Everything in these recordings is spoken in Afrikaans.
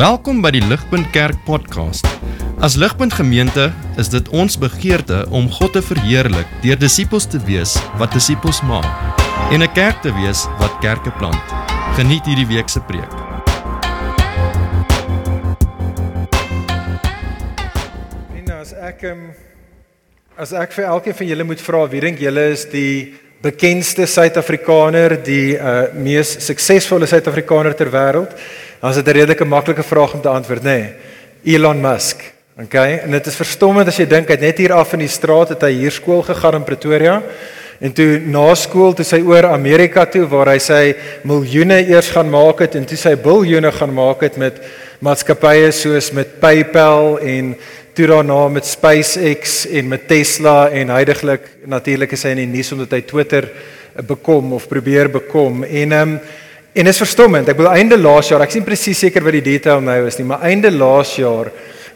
Welkom by die Ligpunt Kerk podcast. As Ligpunt Gemeente is dit ons begeerte om God te verheerlik deur disippels te wees wat disippels maak en 'n kerk te wees wat kerke plant. Geniet hierdie week se preek. En as ek um, as ek vir elkeen van julle moet vra wie dink julle is die bekendste Suid-Afrikaner, die uh, mees suksesvolle Suid-Afrikaner ter wêreld? Dan is dit 'n redelike maklike vraag om te antwoord, nê? Nee, Elon Musk. Okay? En dit is verstommend as jy dink hy het net hier af in die straat het hy hier skool gegaan in Pretoria. En toe na skool toe sy oor Amerika toe waar hy sy miljoene eers gaan maak het en toe sy biljoene gaan maak het met maatskappye soos met PayPal en toe daarna met SpaceX en met Tesla en heidaglik natuurlik is hy in die nuus omdat hy Twitter bekom of probeer bekom en ehm um, en is verstommend. Ek bedoel einde laas jaar, ek sien presies seker wat die detail nou is nie, maar einde laas jaar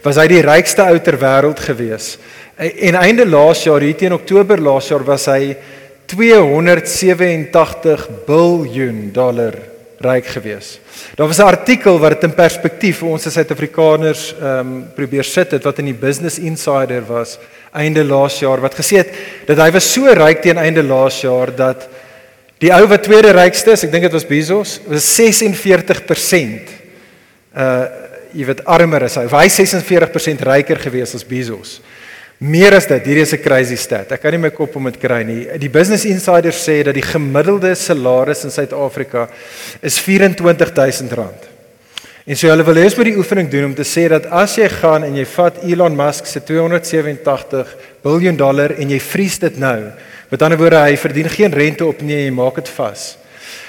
was hy die rykste ou ter wêreld gewees. En einde laas jaar, hier teen Oktober laas jaar was hy 287 biljoen dollar ryk gewees. Daar was 'n artikel wat dit in perspektief vir ons as Suid-Afrikaners ehm um, probeer sit het wat in die Business Insider was einde laas jaar wat gesê het dat hy was so ryk teen einde laas jaar dat die ou wat tweede rykste is, ek dink dit was Bezos, was 46% uh jy weet armer as hy. Hy 46% ryker gewees as Bezos. Meer as dit, hierdie is 'n crazy stat. Ek kan nie my kop om dit kry nie. Die Business Insider sê dat die gemiddelde salaris in Suid-Afrika is R24000. En so hulle wil ons moet die oefening doen om te sê dat as jy gaan en jy vat Elon Musk se 287 miljard dollar en jy vries dit nou, met ander woorde hy verdien geen rente op nie, jy maak dit vas.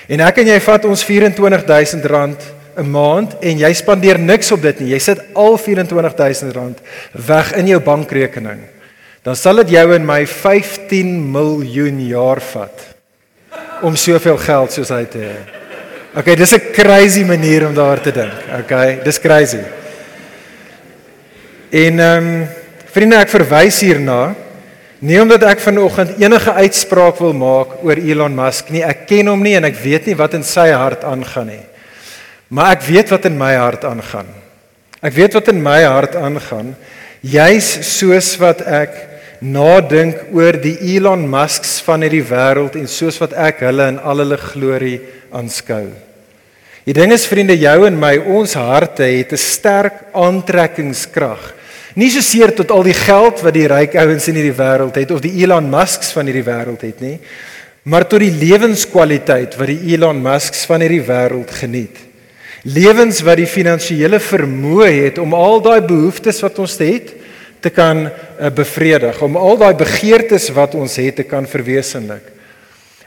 En ek en jy vat ons R24000 'n maand en jy spandeer niks op dit nie. Jy sit al R24000 weg in jou bankrekening. Dan sal dit jou en my 15 miljoen jaar vat om soveel geld soos hy te hê. Okay, dis 'n crazy manier om daar te dink. Okay, dis crazy. En ehm um, vriende, ek verwys hierna nie omdat ek vanoggend enige uitspraak wil maak oor Elon Musk nie. Ek ken hom nie en ek weet nie wat in sy hart aangaan nie. Maar ek weet wat in my hart aangaan. Ek weet wat in my hart aangaan. Juis soos wat ek nadink oor die Elon Musks van hierdie wêreld en soos wat ek hulle in al hulle glorie aanskou. Die ding is vriende, jou en my, ons harte het 'n sterk aantrekkingskrag. Nie so seer tot al die geld wat die ryk ouens in hierdie wêreld het of die Elon Musks van hierdie wêreld het nie, maar tot die lewenskwaliteit wat die Elon Musks van hierdie wêreld geniet lewens wat die finansiële vermoë het om al daai behoeftes wat ons het te kan uh, bevredig, om al daai begeertes wat ons het te kan verwesenlik.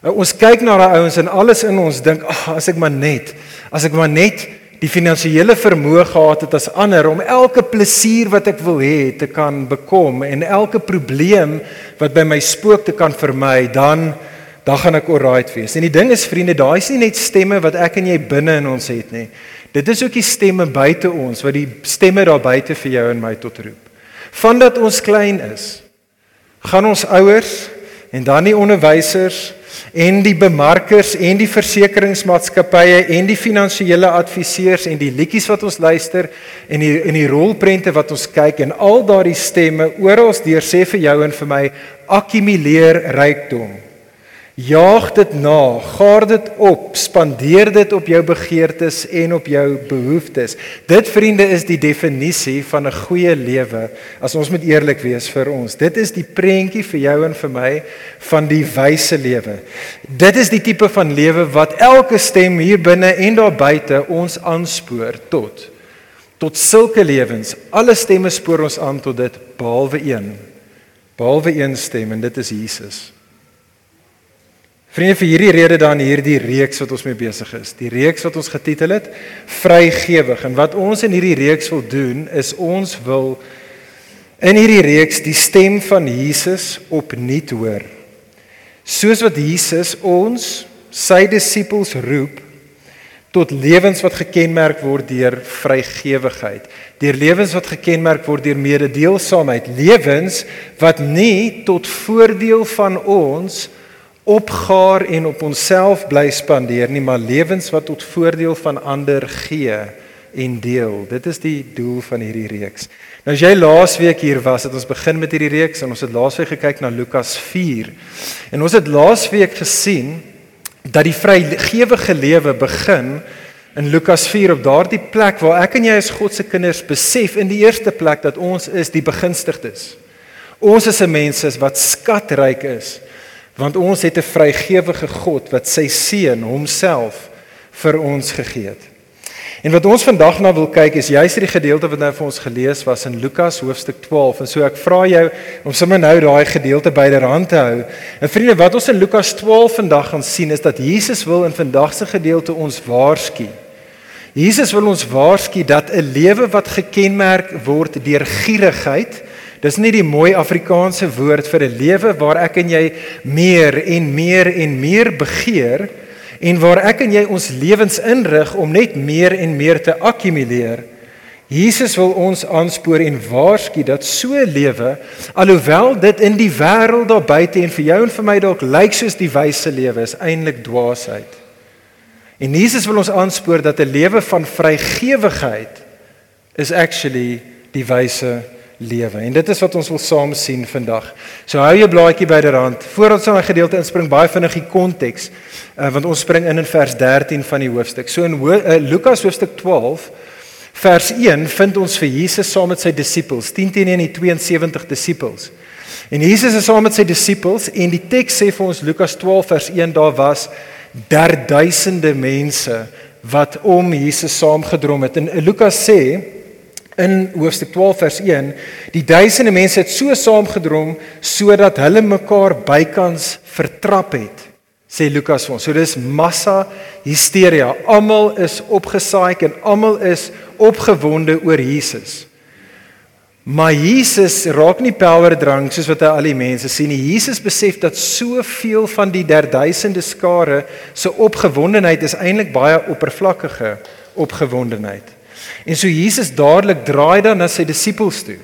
Uh, ons kyk na daai ouens en alles in ons dink, ag, as ek maar net, as ek maar net die finansiële vermoë gehad het as ander om elke plesier wat ek wil hê te kan bekom en elke probleem wat by my spook te kan vermy, dan dan gaan ek alright wees. En die ding is vriende, daai is nie net stemme wat ek en jy binne in ons het nie. Dit is ook die stemme buite ons wat die stemme daar buite vir jou en my tot roep. Vandat ons klein is, gaan ons ouers en dan die onderwysers en die bemarkers en die versekeringsmaatskappye en die finansiële adviseurs en die liedjies wat ons luister en die en die rolprente wat ons kyk en al daardie stemme oral deur sê vir jou en vir my akkumuleer rykdom. Jaag dit na, gaar dit op, spandeer dit op jou begeertes en op jou behoeftes. Dit vriende is die definisie van 'n goeie lewe as ons moet eerlik wees vir ons. Dit is die prentjie vir jou en vir my van die wyse lewe. Dit is die tipe van lewe wat elke stem hier binne en daar buite ons aanspoor tot tot sulke lewens. Alle stemme spoor ons aan tot dit behalwe een. Behalwe een stem en dit is Jesus. Vriende, vir hierdie rede dan hierdie reeks wat ons mee besig is. Die reeks wat ons getitel het Vrygewig. En wat ons in hierdie reeks wil doen is ons wil in hierdie reeks die stem van Jesus opnuut hoor. Soos wat Jesus ons sy disippels roep tot lewens wat gekenmerk word deur vrygewigheid, deur lewens wat gekenmerk word deur mededeelsaamheid, lewens wat nie tot voordeel van ons opgaar en op onsself bly spandeer nie, maar lewens wat tot voordeel van ander gee en deel. Dit is die doel van hierdie reeks. Nou as jy laasweek hier was, het ons begin met hierdie reeks en ons het laasweek gekyk na Lukas 4. En ons het laasweek gesien dat die vrygewige lewe begin in Lukas 4 op daardie plek waar ek en jy as God se kinders besef in die eerste plek dat ons is die begunstigdes. Ons is 'n mense wat skatryk is want ons het 'n vrygewige God wat sy seun homself vir ons gegee het. En wat ons vandag na wil kyk is juist hierdie gedeelte wat nou vir ons gelees was in Lukas hoofstuk 12. En so ek vra jou om sommer nou daai gedeelte byderhand te hou. En vriende, wat ons in Lukas 12 vandag gaan sien is dat Jesus wil in vandag se gedeelte ons waarsku. Jesus wil ons waarsku dat 'n lewe wat gekenmerk word deur gierigheid, dis nie die mooi Afrikaanse woord vir 'n lewe waar ek en jy meer en meer en meer begeer en waar ek en jy ons lewens inrig om net meer en meer te akkumuleer. Jesus wil ons aanspoor en waarsku dat so lewe, alhoewel dit in die wêreld daar buite en vir jou en vir my dalk lyk soos die wyse lewe, is eintlik dwaasheid. En Jesus wil ons aanspoor dat 'n lewe van vrygewigheid is actually die wyse lewe lewe. En dit is wat ons wil saam sien vandag. So hou jou blaadjie byderhand. Voordat ons in 'n gedeelte inspring, baie vinnig die konteks, uh, want ons spring in in vers 13 van die hoofstuk. So in Ho uh, Lukas hoofstuk 12 vers 1 vind ons vir Jesus saam met sy disippels, 10 teenoor die 72 disippels. En Jesus is saam met sy disippels en die teks sê vir ons Lukas 12 vers 1 daar was derduisende mense wat om Jesus saamgedrom het. En Lukas sê in hoofstuk 12 vers 1 die duisende mense het so saamgedrom sodat hulle mekaar bykans vertrap het sê Lukas vir ons. So dis massa hysteria. Almal is opgesaai en almal is opgewonde oor Jesus. Maar Jesus raak nie power drank soos wat hy al die mense sien nie. Jesus besef dat soveel van die derduisende skare se opgewondenheid is eintlik baie oppervlakkige opgewondenheid En so Jesus dadelik draai dan na sy disippels toe.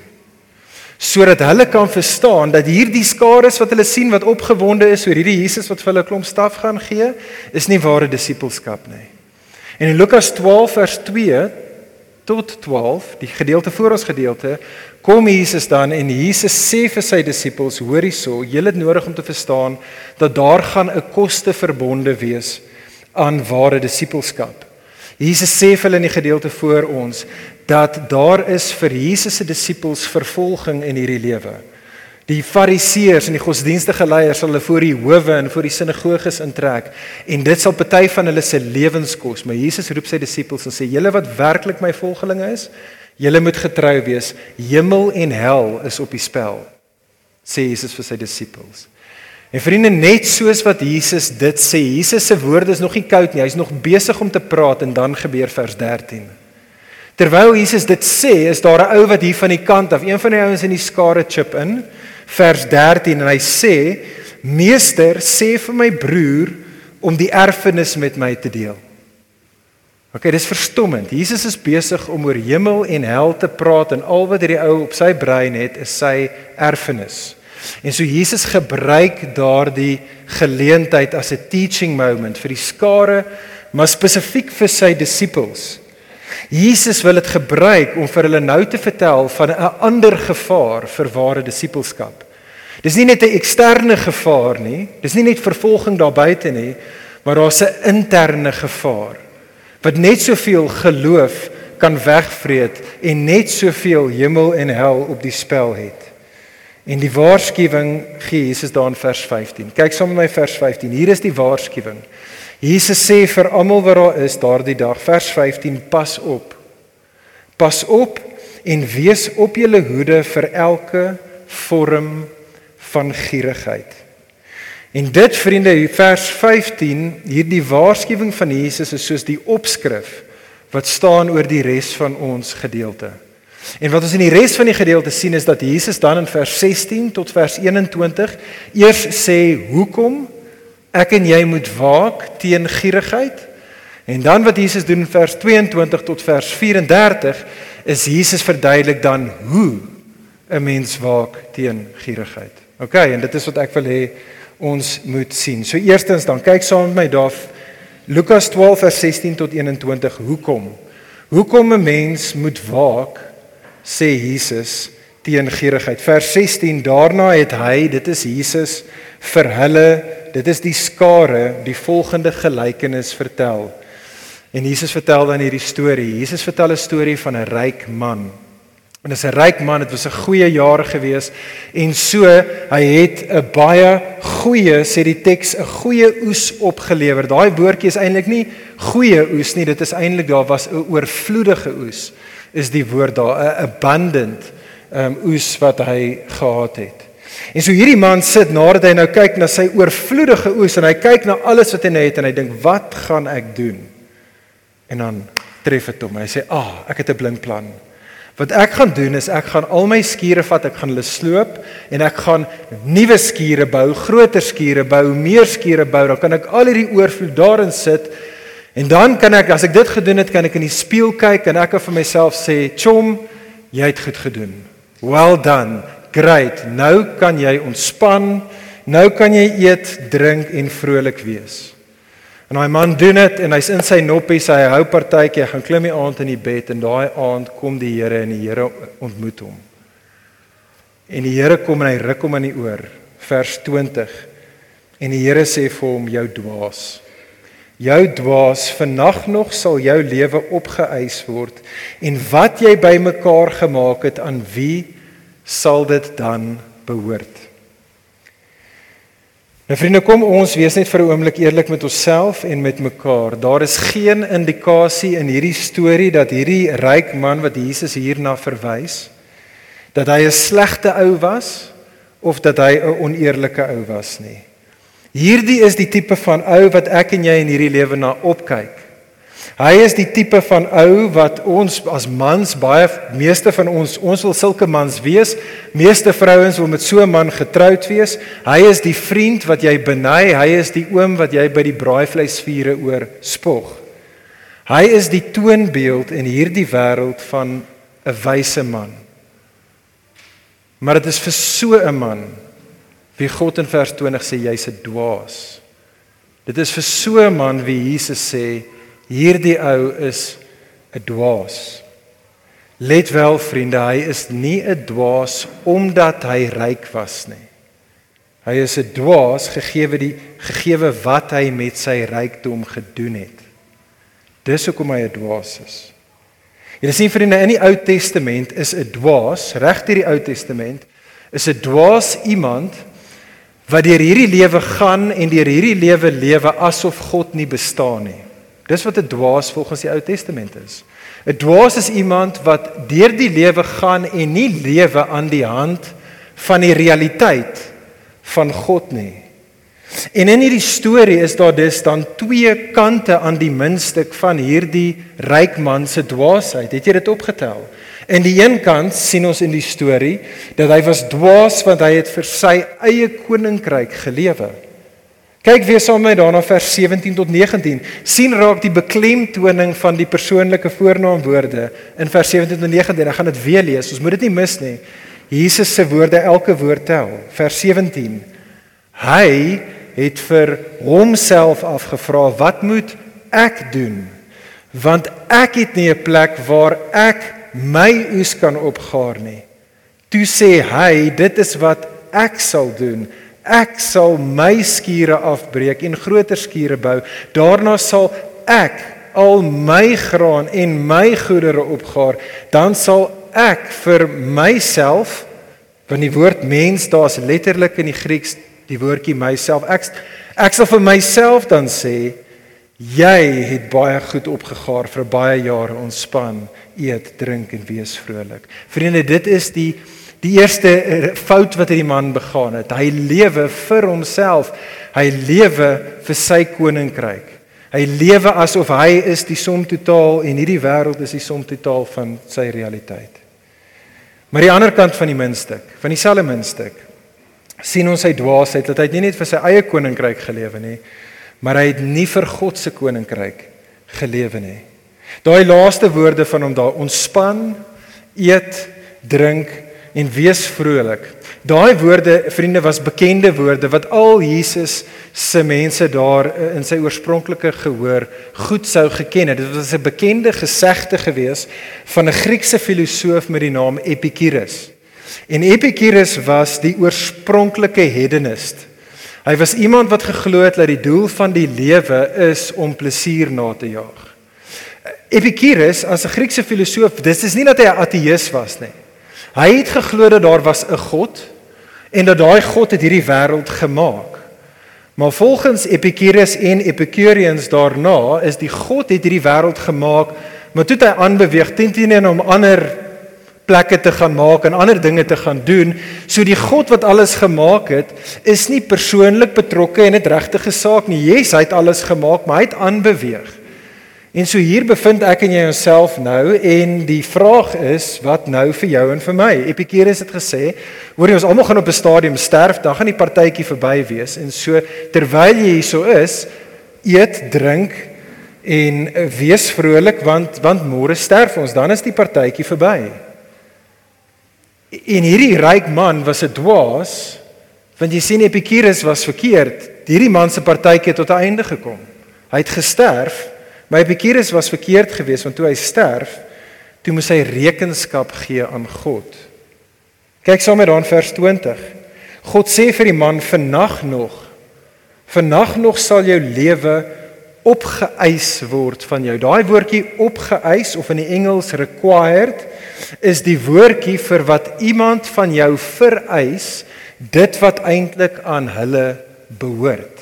Sodat hulle kan verstaan dat hierdie skares wat hulle sien wat opgewonde is oor hierdie Jesus wat vir hulle 'n klomp staf gaan gee, is nie ware disippelskap nie. En in Lukas 12 vers 2 tot 12, die gedeelte voor ons gedeelte, kom Jesus dan en Jesus sê vir sy disippels: "Hoor hierso, julle het nodig om te verstaan dat daar gaan 'n koste verbonde wees aan ware disippelskap." Jesus sê vir hulle in die gedeelte voor ons dat daar is vir Jesus se disippels vervolging in hierdie lewe. Die fariseërs en die godsdienstige leiers sal hulle voor die howe en voor die sinagoges intrek en dit sal party van hulle se lewens kos. Maar Jesus roep sy disippels en sê: "Julle wat werklik my volgelinge is, julle moet getrou wees. Hemel en hel is op die spel." sê Jesus vir sy disippels. En vriende, net soos wat Jesus dit sê, Jesus se woorde is nog nie koud nie. Hy's nog besig om te praat en dan gebeur vers 13. Terwyl Jesus dit sê, is daar 'n ou wat hier van die kant af, een van die ouens in die skare chip in, vers 13 en hy sê: "Meester, sê vir my broer om die erfenis met my te deel." OK, dis verstommend. Jesus is besig om oor hemel en hel te praat en al wat hierdie ou op sy brein het, is sy erfenis. En so Jesus gebruik daardie geleentheid as 'n teaching moment vir die skare, maar spesifiek vir sy disippels. Jesus wil dit gebruik om vir hulle nou te vertel van 'n ander gevaar vir ware disippelskap. Dis nie net 'n eksterne gevaar nie, dis nie net vervolging daar buite nie, maar daar's 'n interne gevaar wat net soveel geloof kan wegvreet en net soveel hemel en hel op die spel het. En die waarskuwing gee Jesus daar in vers 15. Kyk saam met my vers 15. Hier is die waarskuwing. Jesus sê vir almal wat daar is daardie dag, vers 15, pas op. Pas op en wees op julle hoede vir elke vorm van gierigheid. En dit vriende, vers 15, hierdie waarskuwing van Jesus is soos die opskrif wat staan oor die res van ons gedeelte. En wat ons in die res van die gedeelte sien is dat Jesus dan in vers 16 tot vers 21 eers sê hoekom ek en jy moet waak teen gierigheid. En dan wat Jesus doen in vers 22 tot vers 34 is Jesus verduidelik dan hoe 'n mens waak teen gierigheid. OK, en dit is wat ek wil hê ons moet sien. So eerstens dan kyk saam met my daar Lukas 12 vers 16 tot 21 hoekom Hoekom 'n mens moet waak, sê Jesus teen gierigheid. Vers 16: Daarna het hy, dit is Jesus, vir hulle, dit is die skare, die volgende gelykenis vertel. En Jesus vertel dan hierdie storie. Jesus vertel 'n storie van 'n ryk man. En dis 'n ryk man, dit was 'n goeie jaar gewees en so hy het 'n baie goeie sê die teks 'n goeie oes opgelewer. Daai woordjie is eintlik nie goeie oes nie, dit is eintlik daar was 'n oorvloedige oes is die woord daar, 'n abundant um, oes wat hy gehad het. En so hierdie man sit nadat hy nou kyk na sy oorvloedige oes en hy kyk na alles wat hy nou het en hy dink wat gaan ek doen? En dan tref dit hom. Hy sê: "Ag, ah, ek het 'n blink plan." Wat ek gaan doen is ek gaan al my skure vat, ek gaan hulle sloop en ek gaan nuwe skure bou, groter skure bou, meer skure bou. Dan kan ek al hierdie oorvloed daarin sit. En dan kan ek as ek dit gedoen het, kan ek in die spieël kyk en ek kan vir myself sê, "Chom, jy het goed gedoen. Well done. Great. Nou kan jy ontspan. Nou kan jy eet, drink en vrolik wees." En daai man doen dit en hy's in sy noppies, hy hou partytjie, hy gaan klim die aand in die bed en daai aand kom die Here en die Here ontmoet hom. En die Here kom en hy ruk hom in die oor, vers 20. En die Here sê vir hom: "Jou dwaas. Jou dwaas, vannag nog sal jou lewe opgeëis word en wat jy bymekaar gemaak het, aan wie sal dit dan behoort?" Nou vriende, kom ons wees net vir 'n oomblik eerlik met onsself en met mekaar. Daar is geen indikasie in hierdie storie dat hierdie ryk man wat Jesus hierna verwys, dat hy 'n slegte ou was of dat hy 'n oneerlike ou was nie. Hierdie is die tipe van ou wat ek en jy in hierdie lewe na opkyk. Hy is die tipe van ou wat ons as mans baie meeste van ons ons wil sulke mans wees. Meeste vrouens wil met so 'n man getroud wees. Hy is die vriend wat jy beny, hy is die oom wat jy by die braaivleisvure oor spog. Hy is die toonbeeld in hierdie wêreld van 'n wyse man. Maar dit is vir so 'n man wie God in vers 20 sê jy's 'n dwaas. Dit is vir so 'n man wie Jesus sê Hierdie ou is 'n dwaas. Let wel vriende, hy is nie 'n dwaas omdat hy ryk was nie. Hy is 'n dwaas gegeewe die gegeewe wat hy met sy rykdom gedoen het. Dis hoekom hy 'n dwaas is. Jy sien vriende, in die Ou Testament is 'n dwaas, reg deur die Ou Testament, is 'n dwaas iemand wat deur hierdie lewe gaan en deur hierdie lewe lewe asof God nie bestaan nie. Dis wat 'n dwaas volgens die Ou Testament is. 'n Dwaas is iemand wat deur die lewe gaan en nie lewe aan die hand van die realiteit van God nie. En in hierdie storie is daar dus dan twee kante aan die muntstuk van hierdie ryk man se dwaasheid. Het jy dit opgetel? En die een kant sien ons in die storie dat hy was dwaas want hy het vir sy eie koninkryk gelewe. Kyk weer saam met my daarna vers 17 tot 19. sien raak die beklemtoning van die persoonlike voornaamwoorde in vers 17 tot 19. Ek gaan dit weer lees. Ons moet dit nie mis nie. Jesus se woorde elke woord tel. Vers 17. Hy het vir homself afgevra, "Wat moet ek doen? Want ek het nie 'n plek waar ek my oes kan opgaar nie." Toe sê hy, "Dit is wat ek sal doen." Ek sal my skure afbreek en groter skure bou. Daarna sal ek al my graan en my goedere opgaar. Dan sal ek vir myself want die woord mens daar's letterlik in die Grieks die woordjie myself. Ek ek sal vir myself dan sê jy het baie goed opgegaar vir baie jare ontspan, eet, drink en wees vrolik. Vriende, dit is die Die eerste fout wat hierdie man begaan het, hy lewe vir homself. Hy lewe vir sy koninkryk. Hy lewe asof hy is die som totaal en hierdie wêreld is die som totaal van sy realiteit. Maar die ander kant van die muntstuk, van dieselfde muntstuk, sien ons sy dwaasheid dat hy nie net vir sy eie koninkryk gelewe nie, maar hy het nie vir God se koninkryk gelewe nie. Daai laaste woorde van hom daar ontspan, eet, drink en wees vrolik. Daai woorde, vriende, was bekende woorde wat al Jesus se mense daar eh, in sy oorspronklike gehoor goed sou geken het. Dit was 'n bekende gesegde gewees van 'n Griekse filosoof met die naam Epicurus. En Epicurus was die oorspronklike hedonist. Hy was iemand wat geglo het dat die doel van die lewe is om plesier na te jaag. Epicurus as 'n Griekse filosoof, dis is nie dat hy 'n ateïs was nie. Hy het geglo dat daar was 'n God en dat daai God het hierdie wêreld gemaak. Maar volgens Epicurus en Epicureans daarna is die God het hierdie wêreld gemaak, maar toe het hy aanbeweeg teen teen om ander plekke te gaan maak en ander dinge te gaan doen. So die God wat alles gemaak het, is nie persoonlik betrokke in 'n regte saak nie. Jesus het alles gemaak, maar hy het aanbeweeg. En so hier bevind ek en jy onsself nou en die vraag is wat nou vir jou en vir my. Epicurus het gesê, hoor jy ons almal gaan op 'n stadium sterf, dan gaan die partytjie verby wees en so terwyl jy hierso is, eet, drink en wees vrolik want want môre sterf ons, dan is die partytjie verby. En hierdie ryk man was 'n dwaas want jy sien Epicurus was verkeerd. Hierdie man se partytjie het tot 'n einde gekom. Hy het gesterf My Epicurus was verkeerd geweest want toe hy sterf, toe moes hy rekenskap gee aan God. Kyk saam met dan vers 20. God sê vir die man: "Vannag nog, vannag nog sal jou lewe opgeëis word van jou." Daai woordjie opgeëis of in die Engels required is die woordjie vir wat iemand van jou vereis, dit wat eintlik aan hulle behoort.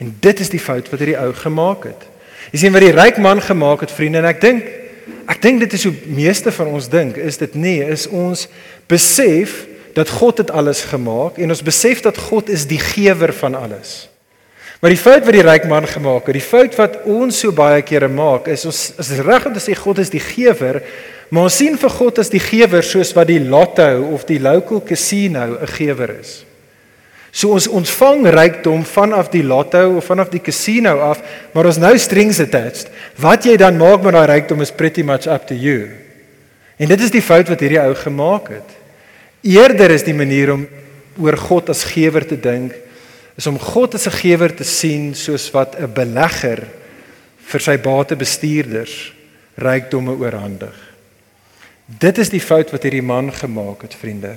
En dit is die fout wat hierdie ou gemaak het. Jy sien wat die ryk man gemaak het, vriende, en ek dink ek dink dit is hoe meeste van ons dink, is dit nie is ons besef dat God het alles gemaak en ons besef dat God is die gewer van alles. Maar die fout wat die ryk man gemaak het, die fout wat ons so baie kere maak, is ons is reg om te sê God is die gewer, maar ons sien vir God as die gewer soos wat die lotto of die local casino 'n gewer is. So ons ontvang rykdom vanaf die lotto of vanaf die casino af, maar ons nou strings attached. Wat jy dan maak met daai rykdom is pretty much up to you. En dit is die fout wat hierdie ou gemaak het. Eerder is die manier om oor God as gewer te dink is om God as 'n gewer te sien soos wat 'n belegger vir sy batebestuurders rykdomme oorhandig. Dit is die fout wat hierdie man gemaak het, vriende.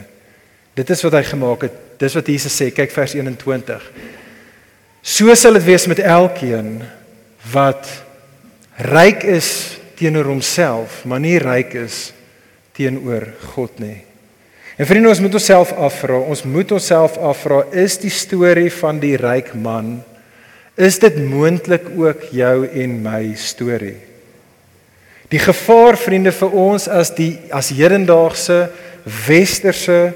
Dit is wat hy gemaak het. Dis wat Jesus sê, kyk vers 21. So sal dit wees met elkeen wat ryk is teenoor homself, maar nie ryk is teenoor God nie. En vriende, ons moet onsself afvra, ons moet onsself afvra, is die storie van die ryk man is dit moontlik ook jou en my storie? Die gevaar vriende vir ons as die as hedendaagse westerse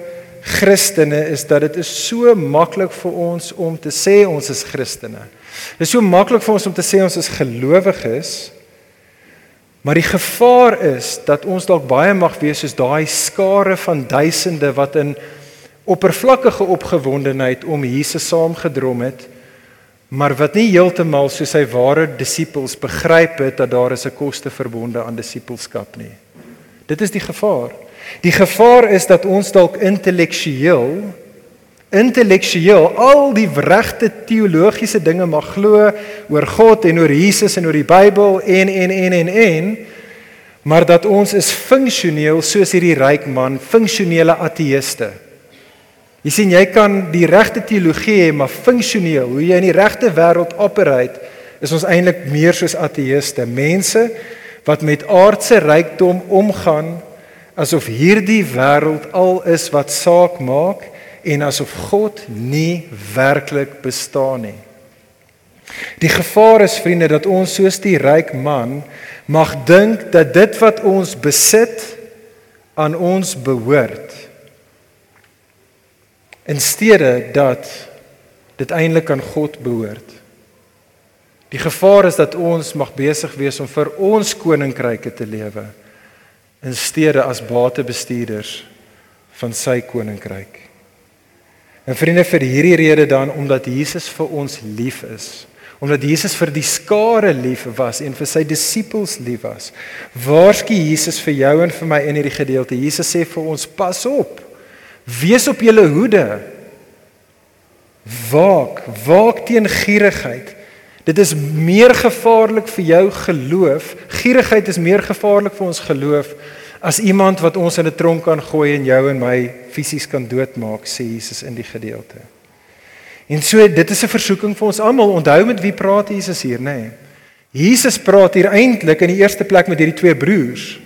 Christene is dat dit is so maklik vir ons om te sê ons is Christene. Dit is so maklik vir ons om te sê ons is gelowiges. Maar die gevaar is dat ons dalk baie mag wees soos daai skare van duisende wat in oppervlakkige opgewondenheid om Jesus saamgedrom het, maar wat nie heeltemal soos sy ware disippels begryp het dat daar is 'n koste verbonde aan disippelskap nie. Dit is die gevaar. Die gevaar is dat ons dalk intellektueel intellektueel al die regte teologiese dinge mag glo oor God en oor Jesus en oor die Bybel en en en en en maar dat ons is funksioneel soos hierdie ryk man, funksionele ateëste. Jy sien jy kan die regte teologie hê maar funksioneel, hoe jy in die regte wêreld operate, is ons eintlik meer soos ateëste, mense wat met aardse rykdom omgaan asof hierdie wêreld al is wat saak maak en asof God nie werklik bestaan nie. Die gevaar is vriende dat ons soos die ryk man mag dink dat dit wat ons besit aan ons behoort in steede dat dit eintlik aan God behoort. Die gevaar is dat ons mag besig wees om vir ons koninkryke te lewe in steede as batebestuurders van sy koninkryk. En vriende vir hierdie rede dan omdat Jesus vir ons lief is, omdat Jesus vir die skare lief was en vir sy disippels lief was. Waarskynlik Jesus vir jou en vir my in hierdie gedeelte. Jesus sê vir ons: "Pas op. Wees op julle hoede. Waak, waak teen gierigheid. Dit is meer gevaarlik vir jou geloof. Gierigheid is meer gevaarlik vir ons geloof as iemand wat ons in 'n tronk kan gooi en jou en my fisies kan doodmaak, sê Jesus in die gedeelte. En so dit is 'n versoeking vir ons almal. Onthou met wie praat Jesus hier, nê? Nee. Jesus praat hier eintlik in die eerste plek met hierdie twee broers.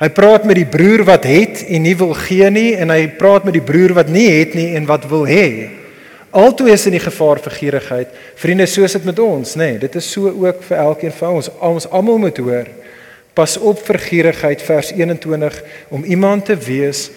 Hy praat met die broer wat het en nie wil gee nie en hy praat met die broer wat nie het nie en wat wil hê. Altoe is in die gevaar vir gierigheid. Vriende, soos dit met ons, nê? Nee, dit is so ook vir elkeen van ons. Ons almal moet hoor. Pas op vir gierigheid vers 21 om iemand te wees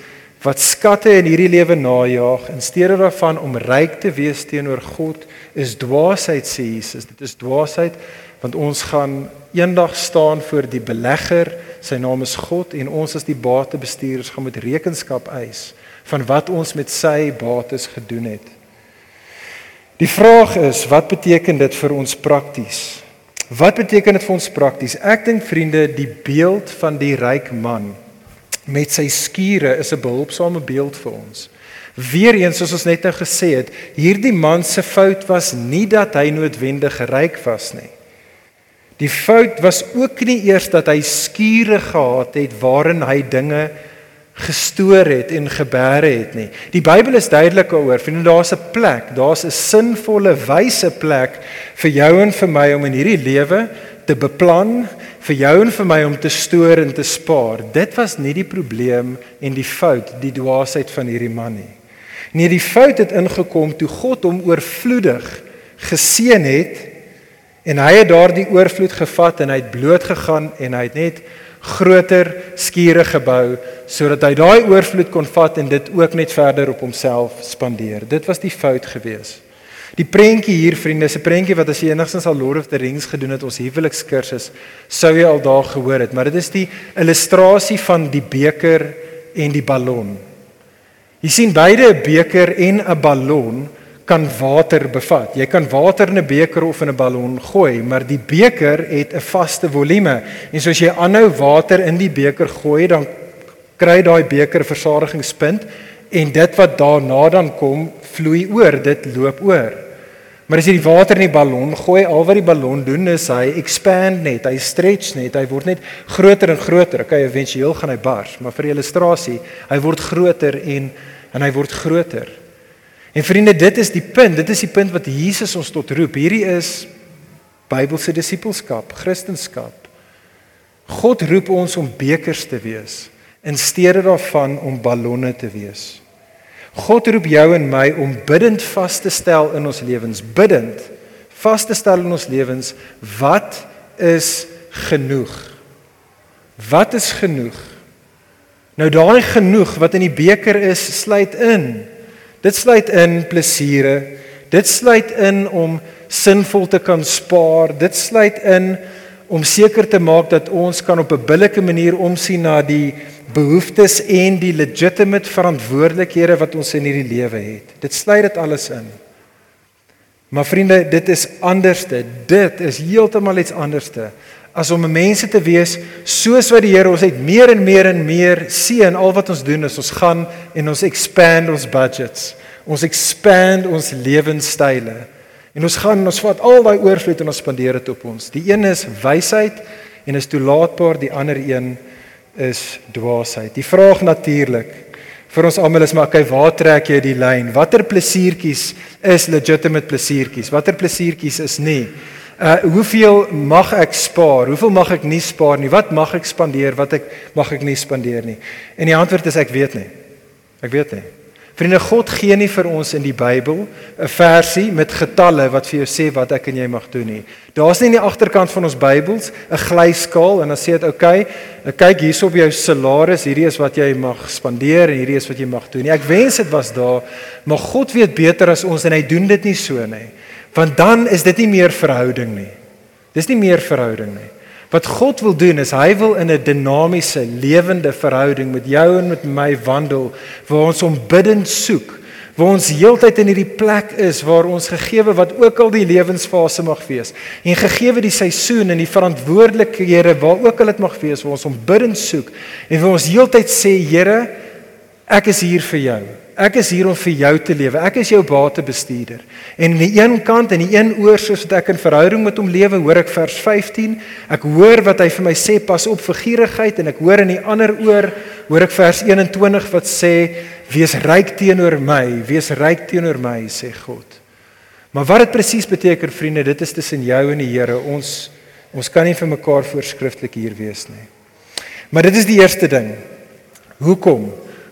wat skatte in hierdie lewe najag in steede daarvan om ryk te wees teenoor God is dwaasheid sê Jesus. Dit is dwaasheid want ons gaan eendag staan voor die belegger. Sy naam is God en ons as die batebestuurders gaan moet rekenskap eis van wat ons met sy bates gedoen het. Die vraag is, wat beteken dit vir ons prakties? Wat beteken dit vir ons prakties? Ek dink vriende, die beeld van die ryk man met sy skure is 'n behulpsame beeld vir ons. Weereens soos ons net nou gesê het, hierdie man se fout was nie dat hy noodwendig ryk was nie. Die fout was ook nie eers dat hy skure gehad het waarin hy dinge gestoor het en gebeere het nie. Die Bybel is duidelik daaroor. Vriende, daar's 'n plek, daar's 'n sinvolle, wyse plek vir jou en vir my om in hierdie lewe te beplan vir jou en vir my om te stoor en te spaar. Dit was nie die probleem en die fout, die dwaasheid van hierdie man nie. Nee, die fout het ingekom toe God hom oorvloedig geseën het en hy het daardie oorvloed gevat en hy het bloot gegaan en hy het net groter skure gebou sodat hy daai oorvloed kon vat en dit ook net verder op homself spandeer. Dit was die fout geweest. Die prentjie hier vriende, 'n prentjie wat as jy enigstens al Lord of the Rings gedoen het, ons huwelikskursus, sou jy al daar gehoor het, maar dit is die illustrasie van die beker en die ballon. Jy sien beide 'n beker en 'n ballon kan water bevat. Jy kan water in 'n beker of in 'n ballon gooi, maar die beker het 'n vaste volume. En soos jy aanhou water in die beker gooi, dan kry daai beker versadigingspunt en dit wat daarna dan kom, vloei oor, dit loop oor. Maar as jy die water in die ballon gooi, al wat die ballon doen is hy expand net, hy stretch net, hy word net groter en groter. Okay, éventueel gaan hy bars, maar vir illustrasie, hy word groter en en hy word groter. En vriende, dit is die punt, dit is die punt wat Jesus ons tot roep. Hierdie is Bybelse disippelskap, Christendom. God roep ons om bekers te wees in steede daarvan om ballonne te wees. God roep jou en my om bidend vas te stel in ons lewens, bidend vas te stel in ons lewens wat is genoeg? Wat is genoeg? Nou daai genoeg wat in die beker is, sluit in. Dit sluit in plesiere. Dit sluit in om sinvol te kan spaar. Dit sluit in om seker te maak dat ons kan op 'n billike manier omsien na die behoeftes en die legitimate verantwoordelikhede wat ons in hierdie lewe het. Dit sluit dit alles in. Maar vriende, dit is anderste. Dit is heeltemal iets anderste as om mense te wees soos wat die Here ons het meer en meer en meer sien al wat ons doen is ons gaan en ons expand ons budgets. Ons expand ons lewenstyle. En ons gaan ons vat al daai oorvloed en ons spandeer dit op ons. Die een is wysheid en is toelaatbaar, die ander een is dwaasheid. Die vraag natuurlik vir ons almal is maar okay, waar trek jy die lyn? Watter plesiertjies is legitimate plesiertjies? Watter plesiertjies is nie? Uh hoeveel mag ek spaar? Hoeveel mag ek nie spaar nie? Wat mag ek spandeer? Wat ek mag ek nie spandeer nie? En die antwoord is ek weet nie. Ek weet nie. Vriende, God gee nie vir ons in die Bybel 'n versie met getalle wat vir jou sê wat ek en jy mag doen nie. Daar's nie in die agterkant van ons Bybels 'n glyskaal en dan sê dit, "Oké, okay, kyk hierso op jou salaris, hierdie is wat jy mag spandeer en hierdie is wat jy mag doen nie." Ek wens dit was daar, maar God weet beter as ons en hy doen dit nie so nie. Want dan is dit nie meer verhouding nie. Dis nie meer verhouding nie. Wat God wil doen is hy wil in 'n dinamiese, lewende verhouding met jou en met my wandel waar ons hom bidend soek, waar ons heeltyd in hierdie plek is waar ons gegeewe wat ook al die lewensfase mag wees en gegeewe die seisoen en die verantwoordelikhede waar ook al dit mag wees waar ons hom bidend soek en waar ons heeltyd sê Here ek is hier vir jou Ek is hier om vir jou te lewe. Ek is jou batebestuurder. En aan die een kant en die een oor soos wat ek in verhouding met hom lewe, hoor ek vers 15. Ek hoor wat hy vir my sê pas op vir gierigheid en ek hoor in die ander oor hoor ek vers 21 wat sê wees ryk teenoor my, wees ryk teenoor my sê God. Maar wat dit presies beteken vriende, dit is tussen jou en die Here. Ons ons kan nie vir mekaar voorskrifklik hier wees nie. Maar dit is die eerste ding. Hoekom?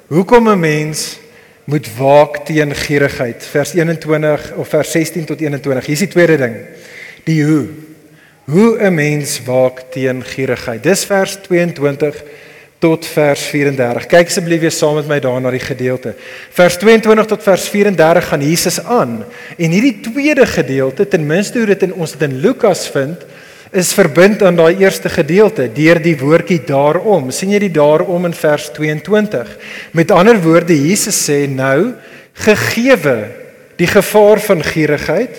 Hoekom 'n mens moet waak teen gierigheid. Vers 21 of vers 16 tot 21. Hier is die tweede ding. Die hoe. Hoe 'n mens waak teen gierigheid. Dis vers 22 tot vers 34. Kyk asseblief weer saam met my daar na die gedeelte. Vers 22 tot vers 34 gaan Jesus aan. En hierdie tweede gedeelte, ten minste hoe dit in ons dit in Lukas vind, is verbind aan daai eerste gedeelte deur die woordjie daarom. sien jy die daarom in vers 22? Met ander woorde, Jesus sê nou gegeewe die gevaar van gierigheid.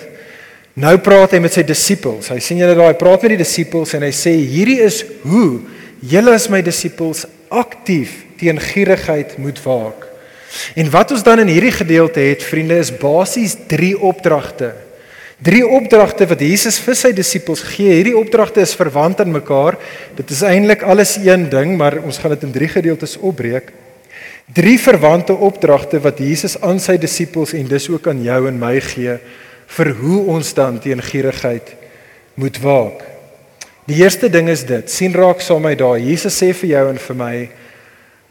Nou praat hy met sy disippels. Hy sien julle daai praat met die disippels en hy sê hierdie is hoe julle as my disippels aktief teen gierigheid moet waak. En wat ons dan in hierdie gedeelte het, vriende, is basies 3 opdragte. Drie opdragte wat Jesus vir sy disippels gee. Hierdie opdragte is verwant aan mekaar. Dit is eintlik alles een ding, maar ons gaan dit in drie gedeeltes opbreek. Drie verwante opdragte wat Jesus aan sy disippels en dus ook aan jou en my gee vir hoe ons dan teen gierigheid moet waak. Die eerste ding is dit. sien raak saam met daai. Jesus sê vir jou en vir my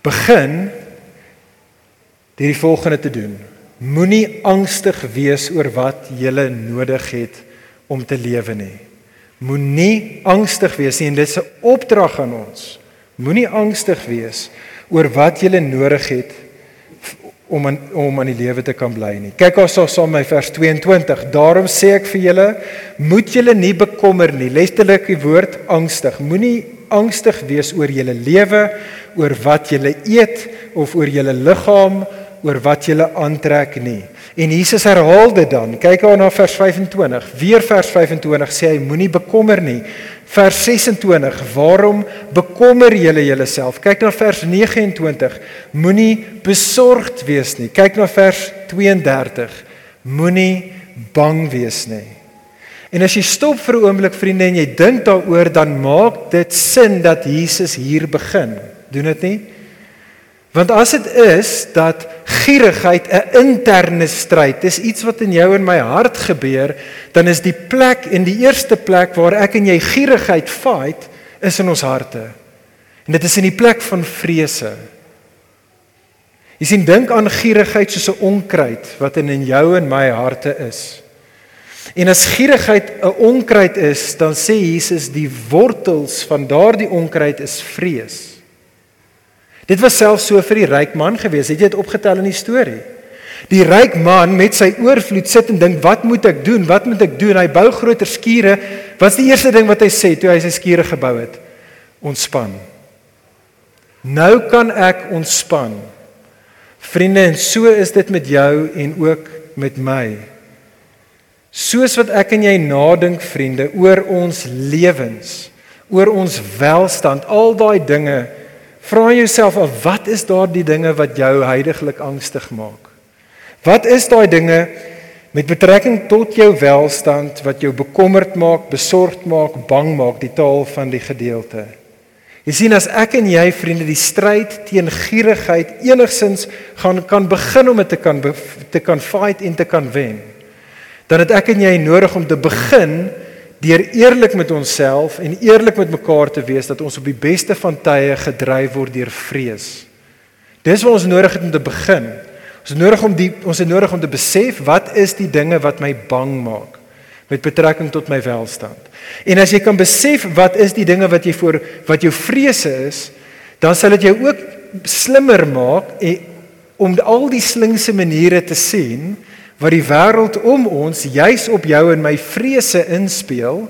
begin deur die volgende te doen. Moenie angstig wees oor wat jy nodig het om te lewe nie. Moenie angstig wees nie en dit is 'n opdrag aan ons. Moenie angstig wees oor wat jy nodig het om aan, om aan die lewe te kan bly nie. Kyk ons saam my vers 22. Daarom sê ek vir julle, moet julle nie bekommer nie. Letterlik die woord angstig. Moenie angstig wees oor julle lewe, oor wat julle eet of oor julle liggaam oor wat jy aantrek nie. En Jesus herhaal dit dan. Kyk aan na vers 25. Weer vers 25 sê hy moenie bekommer nie. Vers 26. Waarom bekommer julle julleself? Kyk na vers 29. Moenie besorgd wees nie. Kyk na vers 32. Moenie bang wees nie. En as jy stop vir 'n oomblik vriende en jy dink daaroor dan maak dit sin dat Jesus hier begin. Doen dit nie? Want as dit is dat gierigheid 'n interne stryd is, iets wat in jou en my hart gebeur, dan is die plek en die eerste plek waar ek en jy gierigheid fight, is in ons harte. En dit is in die plek van vrese. Jy sien dink aan gierigheid soos 'n onkruid wat in in jou en my harte is. En as gierigheid 'n onkruid is, dan sê Jesus die wortels van daardie onkruid is vrees. Dit was selfs so vir die ryk man gewees. Het jy dit opgetel in die storie? Die ryk man met sy oorvloed sit en dink, "Wat moet ek doen? Wat moet ek doen?" Hy bou groter skure. Wat's die eerste ding wat hy sê toe hy sy skure gebou het? Ontspan. Nou kan ek ontspan. Vriende, en so is dit met jou en ook met my. Soos wat ek en jy nadink, vriende, oor ons lewens, oor ons welstand, al daai dinge Vra jouself af wat is daardie dinge wat jou heidaglik angstig maak? Wat is daai dinge met betrekking tot jou welstand wat jou bekommerd maak, besorgd maak, bang maak, die taal van die gedeelte? Jy sien as ek en jy vriende die stryd teen gierigheid enigsins gaan kan begin om dit te kan te kan fight en te kan wen. Dan het ek en jy nodig om te begin deur eerlik met onsself en eerlik met mekaar te wees dat ons op die beste van tye gedryf word deur vrees. Dis wat ons nodig het om te begin. Ons nodig om die ons het nodig om te besef wat is die dinge wat my bang maak met betrekking tot my welstand. En as jy kan besef wat is die dinge wat jy voor wat jou vrese is, dan sal dit jou ook slimmer maak en om al die slinkse maniere te sien wat die wêreld om ons juis op jou en my vrese inspel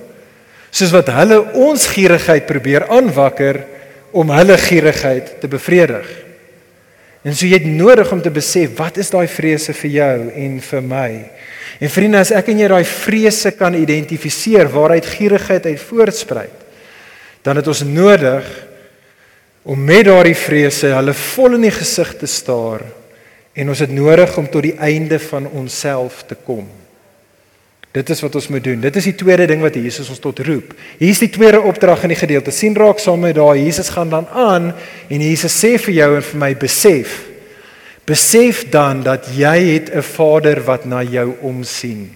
soos wat hulle ons gierigheid probeer aanwakker om hulle gierigheid te bevredig. En so jy het nodig om te besef wat is daai vrese vir jou en vir my. En vriende, as ek en jy daai vrese kan identifiseer waaruit gierigheid uit voortspruit, dan het ons nodig om met daardie vrese hulle vol in die gesig te staar en ons het nodig om tot die einde van onsself te kom. Dit is wat ons moet doen. Dit is die tweede ding wat Jesus ons tot roep. Hier is die tweede opdrag in die gedeelte. sien raak saam met daai Jesus gaan dan aan en Jesus sê vir jou en vir my besef. Besef dan dat jy het 'n Vader wat na jou omsien.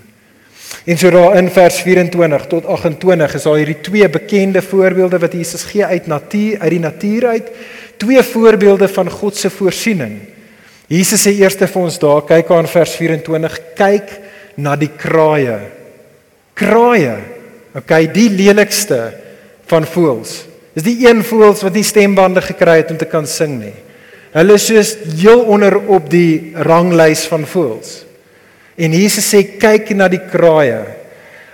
En so daar in vers 24 tot 28 is daar hierdie twee bekende voorbeelde wat Jesus gee uit natuur uit die natuur uit. Twee voorbeelde van God se voorsiening. Jesus sê eers vir ons daar, kyk aan vers 24, kyk na die kraaie. Kraaie. Okay, die lelikste van voëls. Dis die een voëls wat nie stembande gekry het om te kan sing nie. Hulle is soos heel onder op die ranglys van voëls. En Jesus sê kyk na die kraaie.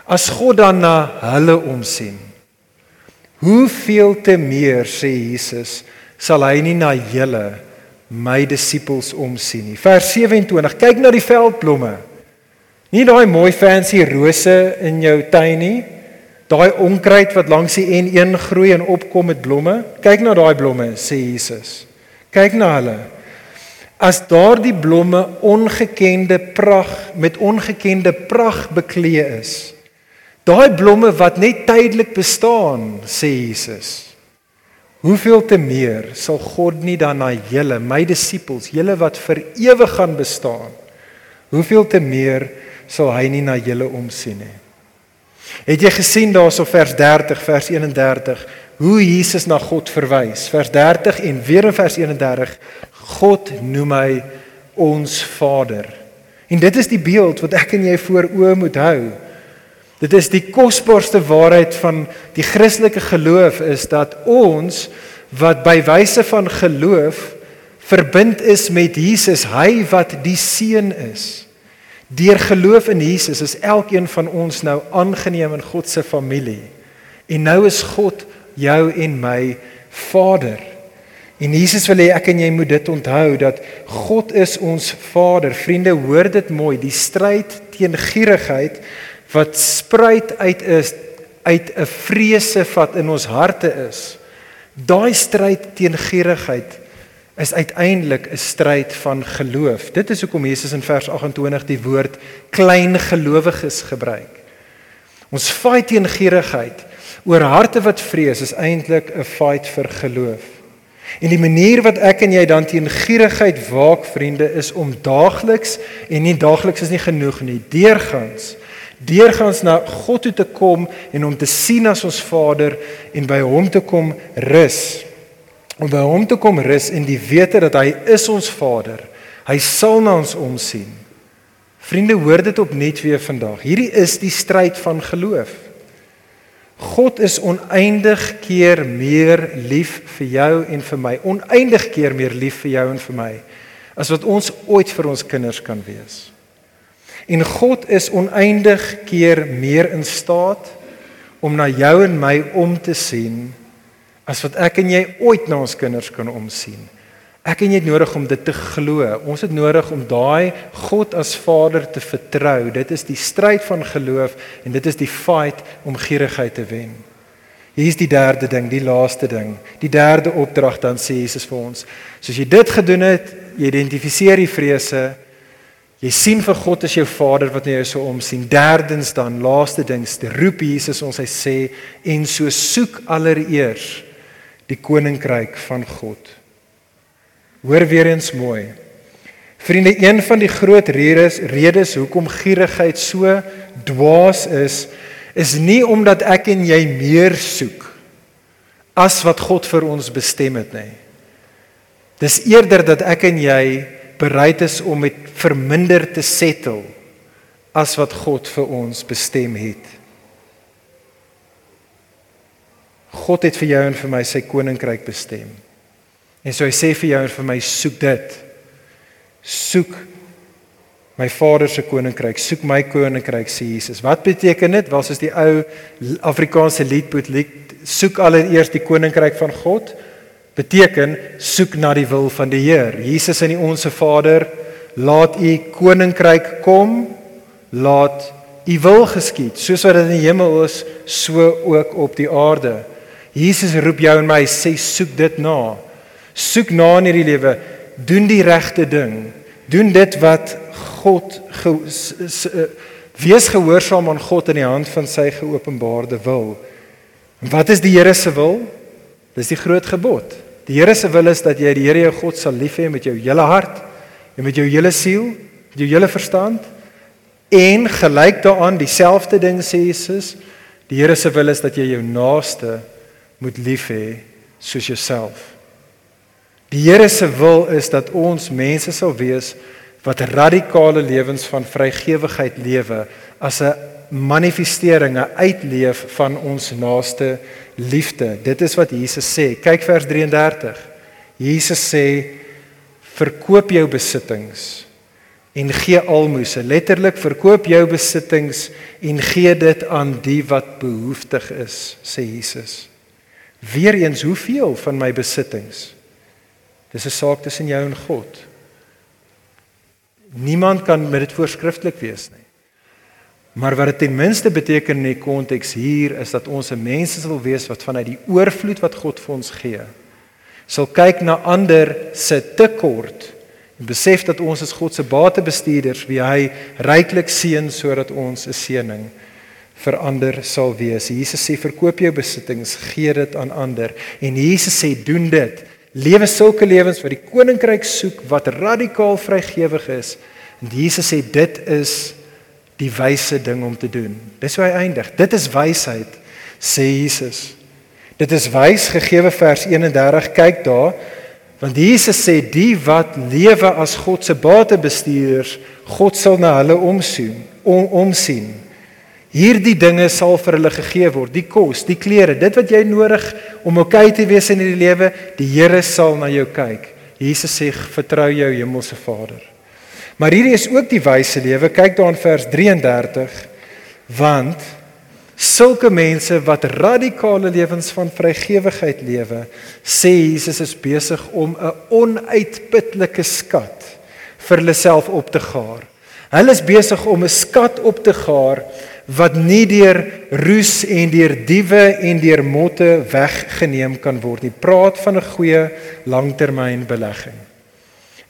As God dan na hulle omsien. Hoeveel te meer sê Jesus sal hy nie na julle my disippels omsien nie. Vers 27. Kyk na die veldblomme. Nie daai mooi fancy rose in jou tuin nie. Daai onkruid wat langs die N1 groei en opkom met blomme. Kyk na daai blomme, sê Jesus. Kyk na hulle. As daardie blomme ongekende prag met ongekende prag bekleë is. Daai blomme wat net tydelik bestaan, sê Jesus. Hoeveel te meer sal God nie dan na julle, my disippels, julle wat vir ewig gaan bestaan. Hoeveel te meer sal hy nie na julle omsien nie. Het jy gesien daarso vers 30 vers 31 hoe Jesus na God verwys? Vers 30 en weer in vers 31 God noem hy ons Vader. En dit is die beeld wat ek en jy voor oë moet hou. Dit is die kosbaarste waarheid van die Christelike geloof is dat ons wat by wyse van geloof verbind is met Jesus, hy wat die seun is. Deur geloof in Jesus is elkeen van ons nou aangeneem in God se familie. En nou is God jou en my Vader. En Jesus wil hê ek en jy moet dit onthou dat God is ons Vader. Vriende, hoor dit mooi, die stryd teen gierigheid wat spruit uit is uit 'n vrese wat in ons harte is. Daai stryd teen gierigheid is uiteindelik 'n stryd van geloof. Dit is hoekom Jesus in vers 28 die woord klein gelowiges gebruik. Ons fight teen gierigheid oor harte wat vrees is eintlik 'n fight vir geloof. En die manier wat ek en jy dan teen gierigheid waak, vriende, is om daagliks en nie daagliks is nie genoeg nie, deurgangs deurgangs na God toe te kom en hom te sien as ons Vader en by hom te kom rus om by hom te kom rus in die wete dat hy is ons Vader. Hy sal na ons omsien. Vriende, hoor dit opnuut weer vandag. Hierdie is die stryd van geloof. God is oneindig keer meer lief vir jou en vir my. Oneindig keer meer lief vir jou en vir my as wat ons ooit vir ons kinders kan wees. En God is oneindig keer meer in staat om na jou en my om te sien as wat ek en jy ooit na ons kinders kan omsien. Ek en jy het nodig om dit te glo. Ons het nodig om daai God as Vader te vertrou. Dit is die stryd van geloof en dit is die fight om gierigheid te wen. Hier is die derde ding, die laaste ding. Die derde opdrag dan sê Jesus vir ons. Soos jy dit gedoen het, identifiseer die vrese. Jy sien vir God as jou Vader wat na jou so omsien. Derdens dan, laaste ding, te roep Jesus ons hy sê en so soek allereers die koninkryk van God. Hoor weer eens mooi. Vriende, een van die groot redes redes hoekom gierigheid so dwaas is, is nie omdat ek en jy meer soek as wat God vir ons bestem het nie. Dis eerder dat ek en jy bereid is om met verminder te settle as wat God vir ons bestem het. God het vir jou en vir my sy koninkryk bestem. En so hy sê vir jou en vir my soek dit. Soek my Vader se koninkryk, soek my koninkryk sê Jesus. Wat beteken dit? Wel soos die ou Afrikaanse liedboek lied, soek allereers die koninkryk van God. Beteken soek na die wil van die Heer. Jesus in die onsse Vader, laat u koninkryk kom, laat u wil geskied, soos wat dit in die hemel is, so ook op die aarde. Jesus roep jou en my sê soek dit na. Soek na in hierdie lewe, doen die regte ding. Doen dit wat God ge, s, s, s, wees gehoorsaam aan God in die hand van sy geopenbaarde wil. En wat is die Here se wil? Dis die groot gebod. Die Here se wil is dat jy die Here jou God sal lief hê met jou hele hart en met jou hele siel, met jou hele verstand en gelyk daaraan dieselfde ding sê Jesus, die Here se wil is dat jy jou naaste moet lief hê soos jouself. Die Here se wil is dat ons mense sal wees wat radikale lewens van vrygewigheid lewe as 'n manifestering, 'n uitleef van ons naaste liefde. Dit is wat Jesus sê. Kyk vers 33. Jesus sê verkoop jou besittings en gee almoses. Letterlik verkoop jou besittings en gee dit aan die wat behoeftig is, sê Jesus. Weereens, hoeveel van my besittings? Dis 'n saak tussen jou en God. Niemand kan met dit voorskrifklik wees nie. Maar wat dit ten minste beteken in die konteks hier is dat ons 'n mense sal wees wat vanuit die oorvloed wat God vir ons gee, sal kyk na ander se tekort en besef dat ons as God se batebestuurders wie hy ryklik seën sodat ons 'n seëning vir ander sal wees. Jesus sê verkoop jou besittings, gee dit aan ander en Jesus sê doen dit. Lewe sulke lewens wat die koninkryk soek wat radikaal vrygewig is. En Jesus sê dit is die wyse ding om te doen. Dis hoe hy eindig. Dit is wysheid, sê Jesus. Dit is wys gegeewe vers 31. Kyk daar. Want Jesus sê die wat lewe as God se batebestuurders, God sal na hulle omsien, om, omsien. Hierdie dinge sal vir hulle gegee word, die kos, die klere, dit wat jy nodig om oukei te wees in hierdie lewe, die Here sal na jou kyk. Jesus sê vertrou jou hemelse Vader. Maar hierdie is ook die wyse lewe. Kyk daar in vers 33. Want sulke mense wat radikale lewens van vrygewigheid lewe, sê Jesus is besig om 'n onuitputlike skat vir hulle self op te gaar. Hulle is besig om 'n skat op te gaar wat nie deur roes en deur diewe en deur motte weggeneem kan word nie. Praat van 'n goeie langtermynbelegging.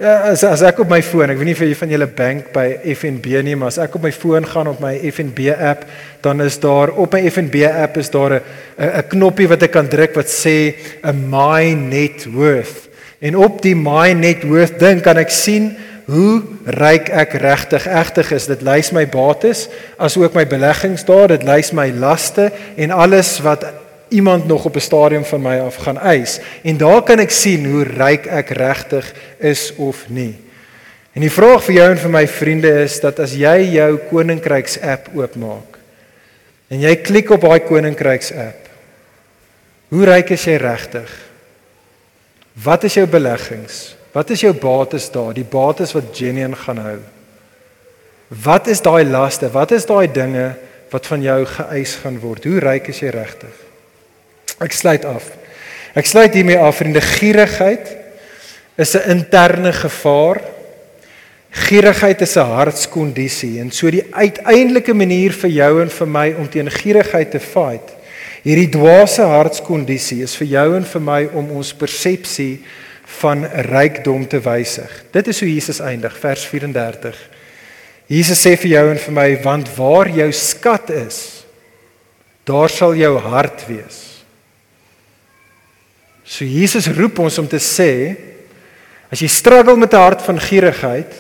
Ja, as as ek op my foon, ek weet nie vir van julle bank by FNB nie, maar as ek op my foon gaan op my FNB app, dan is daar op my FNB app is daar 'n 'n knoppie wat ek kan druk wat sê 'n my net worth. En op die my net worth ding kan ek sien hoe ryk ek regtig egtig is. Dit lys my bates as ook my beleggings daar, dit lys my laste en alles wat iemand nog op 'n stadium van my af gaan eis en daar kan ek sien hoe ryk ek regtig is of nie. En die vraag vir jou en vir my vriende is dat as jy jou koninkryks app oopmaak en jy klik op daai koninkryks app hoe ryk is jy regtig? Wat is jou beleggings? Wat is jou bates daar? Die bates wat genuen gaan hou. Wat is daai laste? Wat is daai dinge wat van jou geëis gaan word? Hoe ryk is jy regtig? Ek sluit af. Ek sluit hiermee af vriende gierigheid is 'n interne gevaar. Gierigheid is 'n hartskondisie en so die uiteindelike manier vir jou en vir my om teen gierigheid te fight. Hierdie dwaase hartskondisie is vir jou en vir my om ons persepsie van rykdom te wysig. Dit is hoe Jesus eindig vers 34. Jesus sê vir jou en vir my want waar jou skat is, daar sal jou hart wees. So Jesus roep ons om te sê as jy struggle met 'n hart van gierigheid,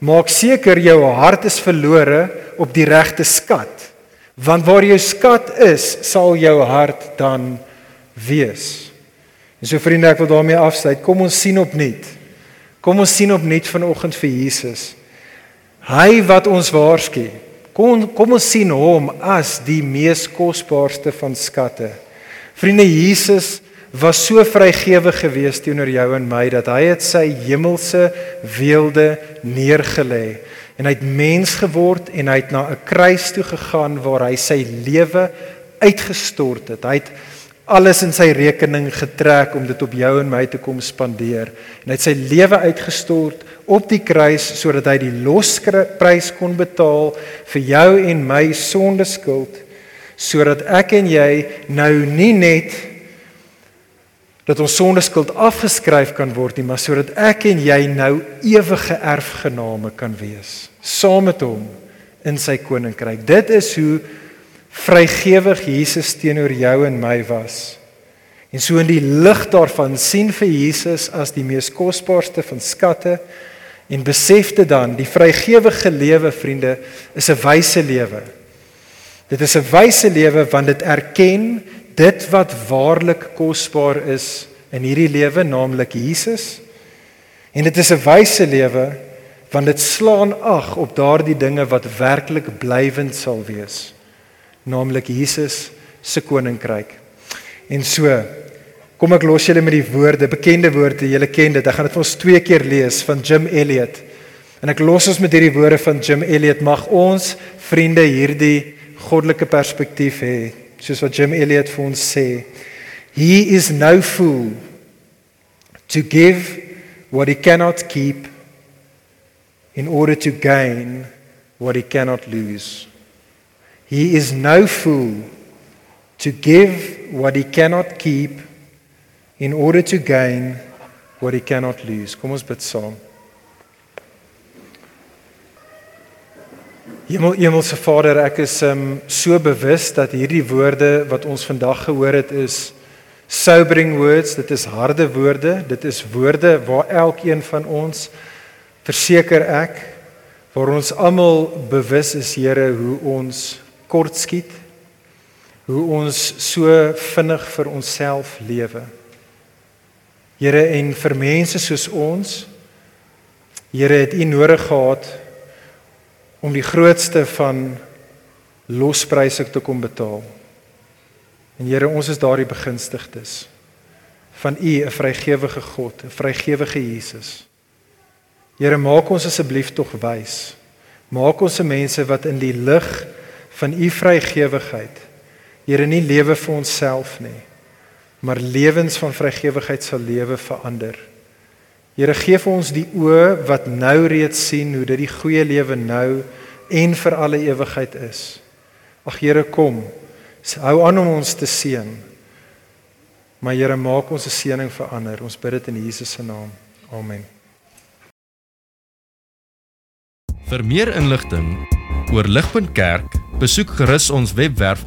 maak seker jou hart is verlore op die regte skat. Want waar jou skat is, sal jou hart dan wees. En so vriende, ek wil daarmee afsluit. Kom ons sien opnuut. Kom ons sien opnuut vanoggend vir Jesus. Hy wat ons waarsku. Kom kom ons sien hom as die mees kosbaarste van skatte. Vriende, Jesus was so vrygewig geweest teenoor jou en my dat hy het sy hemelse weelde neergelê en hy het mens geword en hy het na 'n kruis toe gegaan waar hy sy lewe uitgestort het. Hy het alles in sy rekening getrek om dit op jou en my te kom spandeer. En hy het sy lewe uitgestort op die kruis sodat hy die losprys kon betaal vir jou en my sondeskuld sodat ek en jy nou nie net dat ons sondeskuld afgeskryf kan word nie, maar sodat ek en jy nou ewige erfgename kan wees saam met hom in sy koninkryk. Dit is hoe vrygewig Jesus teenoor jou en my was. En so in die lig daarvan sien vir Jesus as die mees kosbaarste van skatte en besef dit dan die vrygewige lewe vriende is 'n wyse lewe. Dit is 'n wyse lewe want dit erken dit wat waarlik kosbaar is in hierdie lewe naamlik Jesus. En dit is 'n wyse lewe want dit slaan ag op daardie dinge wat werklik blywend sal wees naamlik Jesus se koninkryk. En so kom ek los julle met die woorde, bekende woorde, julle ken dit. Ek gaan dit vir ons twee keer lees van Jim Elliot. En ek los ons met hierdie woorde van Jim Elliot. Mag ons vriende hierdie goddelike perspektief hê, soos wat Jim Elliot vir ons sê. He is no fool to give what he cannot keep in order to gain what he cannot lose. He is no fool to give what he cannot keep in order to gain what he cannot lose. Kom ons bid saam. Hemel Hemelse Vader, ek is um, so bewus dat hierdie woorde wat ons vandag gehoor het is sobering words, dit is harde woorde, dit is woorde waar elkeen van ons verseker ek waar ons almal bewus is Here hoe ons kort skiet hoe ons so vinnig vir onsself lewe. Here en vir mense soos ons Here het U nodig gehad om die grootste van lospryse te kom betaal. En Here, ons is daardie begunstigdes van U, 'n vrygewige God, 'n vrygewige Jesus. Here, maak ons asseblief tog wys. Maak ons se mense wat in die lig van u vrygewigheid. Here nie lewe vir onsself nie, maar lewens van vrygewigheid sal lewe verander. Here gee vir ons die oë wat nou reeds sien hoe dit die goeie lewe nou en vir alle ewigheid is. Ag Here kom, hou aan om ons te seën. Maar Here maak ons se seëning verander. Ons bid dit in Jesus se naam. Amen. Vir meer inligting oor Ligpunt Kerk Besoek gerus ons webwerf